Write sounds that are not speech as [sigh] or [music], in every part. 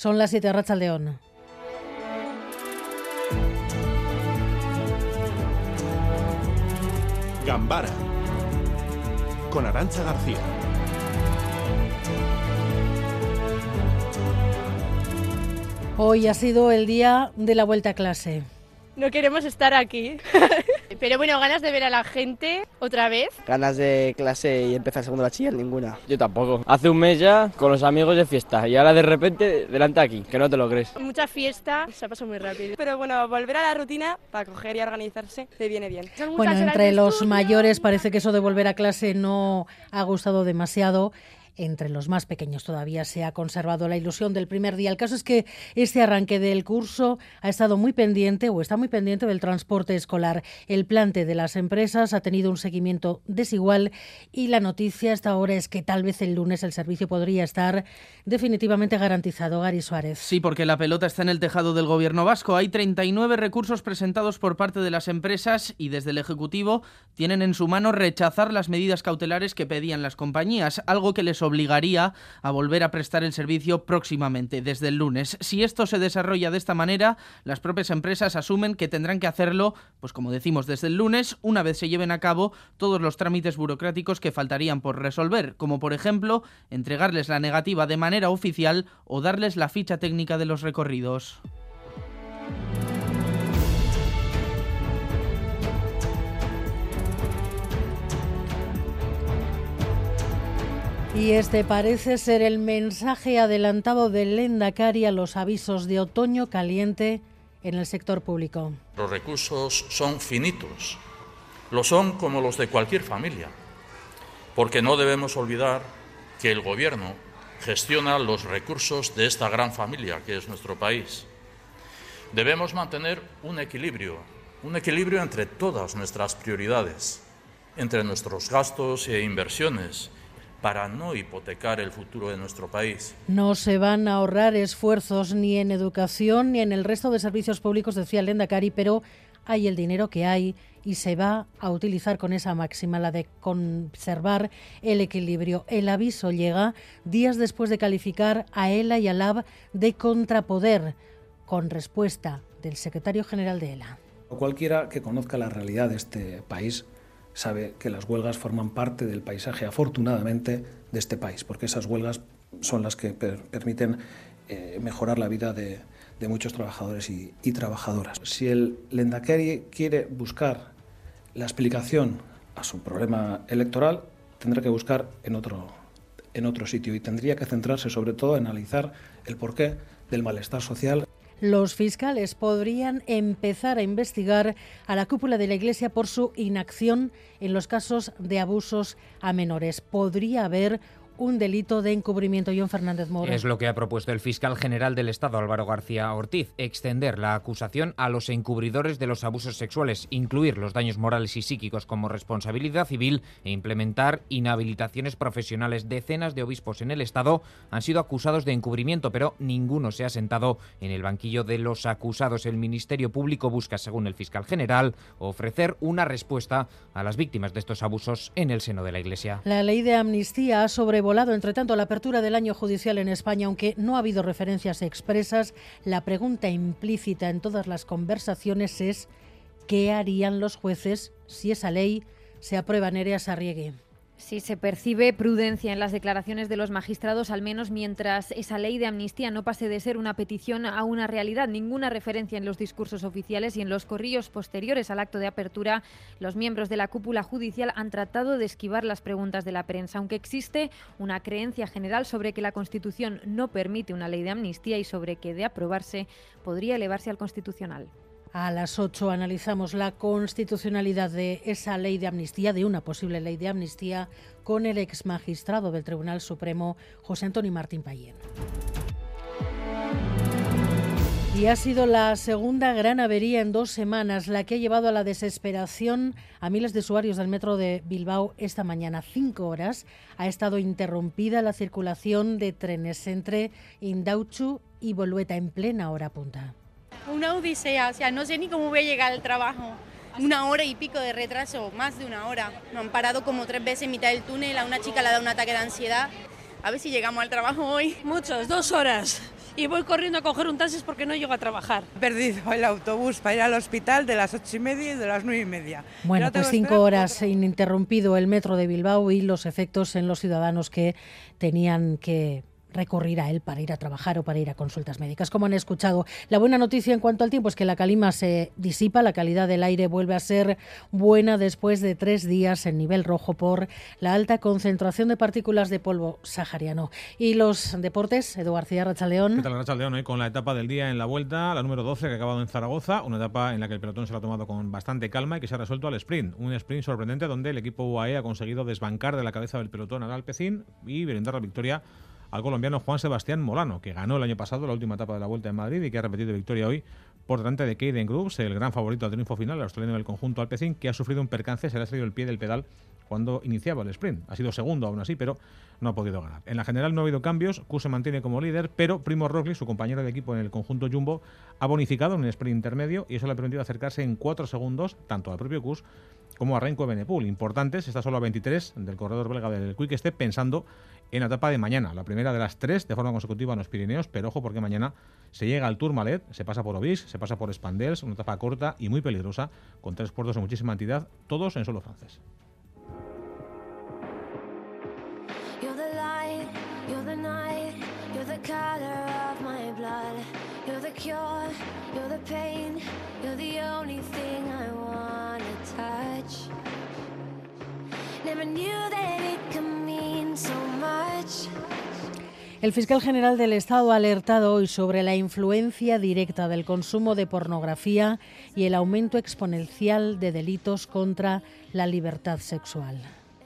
Son las 7 de León. Gambara con Arancha García. Hoy ha sido el día de la vuelta a clase. No queremos estar aquí. [laughs] Pero bueno, ganas de ver a la gente otra vez. Ganas de clase y empezar segundo bachiller, ninguna. Yo tampoco. Hace un mes ya con los amigos de fiesta y ahora de repente delante aquí, que no te lo crees. Mucha fiesta, se ha pasado muy rápido. Pero bueno, volver a la rutina para coger y organizarse te viene bien. Bueno, entre los mayores parece que eso de volver a clase no ha gustado demasiado. Entre los más pequeños todavía se ha conservado la ilusión del primer día. El caso es que este arranque del curso ha estado muy pendiente o está muy pendiente del transporte escolar. El plante de las empresas ha tenido un seguimiento desigual y la noticia hasta ahora es que tal vez el lunes el servicio podría estar definitivamente garantizado. Gary Suárez. Sí, porque la pelota está en el tejado del gobierno vasco. Hay 39 recursos presentados por parte de las empresas y desde el Ejecutivo tienen en su mano rechazar las medidas cautelares que pedían las compañías, algo que les obligaría a volver a prestar el servicio próximamente, desde el lunes. Si esto se desarrolla de esta manera, las propias empresas asumen que tendrán que hacerlo, pues como decimos, desde el lunes, una vez se lleven a cabo todos los trámites burocráticos que faltarían por resolver, como por ejemplo entregarles la negativa de manera oficial o darles la ficha técnica de los recorridos. Y este parece ser el mensaje adelantado del Lendakari a los avisos de otoño caliente en el sector público. Los recursos son finitos, lo son como los de cualquier familia, porque no debemos olvidar que el Gobierno gestiona los recursos de esta gran familia que es nuestro país. Debemos mantener un equilibrio, un equilibrio entre todas nuestras prioridades, entre nuestros gastos e inversiones para no hipotecar el futuro de nuestro país. No se van a ahorrar esfuerzos ni en educación ni en el resto de servicios públicos, decía Lendakari, pero hay el dinero que hay y se va a utilizar con esa máxima, la de conservar el equilibrio. El aviso llega días después de calificar a ELA y a LAB de contrapoder, con respuesta del secretario general de ELA. Cualquiera que conozca la realidad de este país sabe que las huelgas forman parte del paisaje, afortunadamente, de este país, porque esas huelgas son las que permiten eh, mejorar la vida de, muchos trabajadores y, trabajadoras. Si el Lendakeri quiere buscar la explicación a su problema electoral, tendrá que buscar en otro, en otro sitio y tendría que centrarse sobre todo en analizar el porqué del malestar social los fiscales podrían empezar a investigar a la cúpula de la Iglesia por su inacción en los casos de abusos a menores. Podría haber un delito de encubrimiento. John Fernández Moro. Es lo que ha propuesto el fiscal general del Estado, Álvaro García Ortiz, extender la acusación a los encubridores de los abusos sexuales, incluir los daños morales y psíquicos como responsabilidad civil e implementar inhabilitaciones profesionales. Decenas de obispos en el Estado han sido acusados de encubrimiento, pero ninguno se ha sentado en el banquillo de los acusados. El Ministerio Público busca, según el fiscal general, ofrecer una respuesta a las víctimas de estos abusos en el seno de la Iglesia. La ley de amnistía ha sobrevolado volado, entre tanto, la apertura del año judicial en España, aunque no ha habido referencias expresas, la pregunta implícita en todas las conversaciones es ¿qué harían los jueces si esa ley se aprueba? Nerea Sarriegui. Sí, se percibe prudencia en las declaraciones de los magistrados, al menos mientras esa ley de amnistía no pase de ser una petición a una realidad. Ninguna referencia en los discursos oficiales y en los corrillos posteriores al acto de apertura. Los miembros de la cúpula judicial han tratado de esquivar las preguntas de la prensa, aunque existe una creencia general sobre que la Constitución no permite una ley de amnistía y sobre que, de aprobarse, podría elevarse al Constitucional. A las 8 analizamos la constitucionalidad de esa ley de amnistía, de una posible ley de amnistía, con el ex magistrado del Tribunal Supremo, José Antonio Martín Payén. Y ha sido la segunda gran avería en dos semanas, la que ha llevado a la desesperación a miles de usuarios del metro de Bilbao esta mañana. Cinco horas ha estado interrumpida la circulación de trenes entre Indauchu y Bolueta en plena hora punta. Una odisea, o sea, no sé ni cómo voy a llegar al trabajo. Una hora y pico de retraso, más de una hora. Nos han parado como tres veces en mitad del túnel, a una chica le ha dado un ataque de ansiedad. A ver si llegamos al trabajo hoy. Muchos, dos horas. y voy corriendo a coger un taxi porque no llego a trabajar. He perdido el autobús para ir al hospital de las ocho y media y de las nueve y media. Bueno, pues cinco horas ininterrumpido el metro de Bilbao y los efectos en los ciudadanos que tenían que recurrir a él para ir a trabajar o para ir a consultas médicas. Como han escuchado, la buena noticia en cuanto al tiempo es que la calima se disipa, la calidad del aire vuelve a ser buena después de tres días en nivel rojo por la alta concentración de partículas de polvo sahariano. Y los deportes, Edu García Rachaldeón. ¿Qué tal, Rachaldeón? Hoy con la etapa del día en la vuelta, la número 12 que ha acabado en Zaragoza, una etapa en la que el pelotón se lo ha tomado con bastante calma y que se ha resuelto al sprint. Un sprint sorprendente donde el equipo UAE ha conseguido desbancar de la cabeza del pelotón al Alpecín y brindar la victoria al colombiano Juan Sebastián Molano, que ganó el año pasado la última etapa de la Vuelta en Madrid y que ha repetido victoria hoy por delante de Kaden Groups, el gran favorito al triunfo final, el australiano del conjunto Alpecin, que ha sufrido un percance, se le ha salido el pie del pedal cuando iniciaba el sprint. Ha sido segundo aún así, pero no ha podido ganar. En la general no ha habido cambios, Q se mantiene como líder, pero Primo Roglic, su compañero de equipo en el conjunto Jumbo, ha bonificado en un sprint intermedio y eso le ha permitido acercarse en cuatro segundos tanto al propio Kus como a Renko Benepul. Importantes, está solo a 23 del corredor belga del Quick Step pensando en la etapa de mañana, la primera de las tres de forma consecutiva en los Pirineos, pero ojo porque mañana se llega al Tourmalet, se pasa por Obis, se pasa por Spandels, una etapa corta y muy peligrosa, con tres puertos de muchísima entidad, todos en suelo francés. El fiscal general del Estado ha alertado hoy sobre la influencia directa del consumo de pornografía y el aumento exponencial de delitos contra la libertad sexual.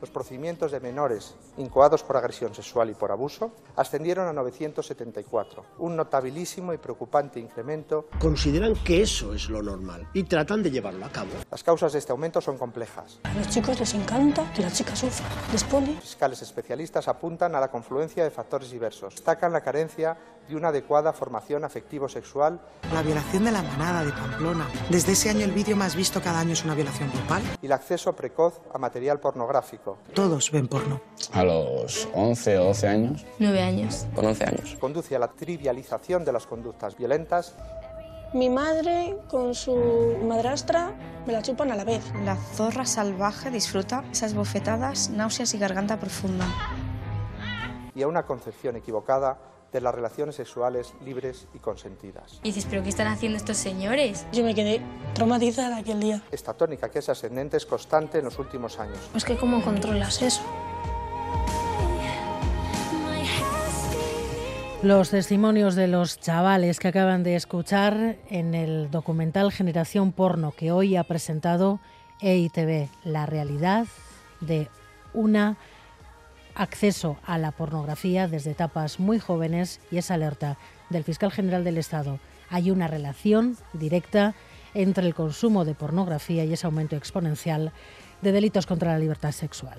Los procedimientos de menores incoados por agresión sexual y por abuso ascendieron a 974, un notabilísimo y preocupante incremento. Consideran que eso es lo normal y tratan de llevarlo a cabo. Las causas de este aumento son complejas. A los chicos les encanta que la chica sufra, les pone. Fiscales especialistas apuntan a la confluencia de factores diversos. Destacan la carencia de una adecuada formación afectivo-sexual. La violación de la manada de Pamplona. Desde ese año el vídeo más visto cada año es una violación grupal. Y el acceso precoz a material pornográfico. Todos ven porno. A los 11 o 12 años. 9 años. Con 11 años. Conduce a la trivialización de las conductas violentas. Mi madre con su madrastra me la chupan a la vez. La zorra salvaje disfruta esas bofetadas, náuseas y garganta profunda. Y a una concepción equivocada de las relaciones sexuales libres y consentidas. Y dices, ¿pero qué están haciendo estos señores? Yo me quedé traumatizada aquel día. Esta tónica que es ascendente es constante en los últimos años. Pues que cómo controlas eso. Los testimonios de los chavales que acaban de escuchar en el documental Generación Porno que hoy ha presentado EITV, la realidad de una acceso a la pornografía desde etapas muy jóvenes y esa alerta del fiscal general del Estado. Hay una relación directa entre el consumo de pornografía y ese aumento exponencial de delitos contra la libertad sexual.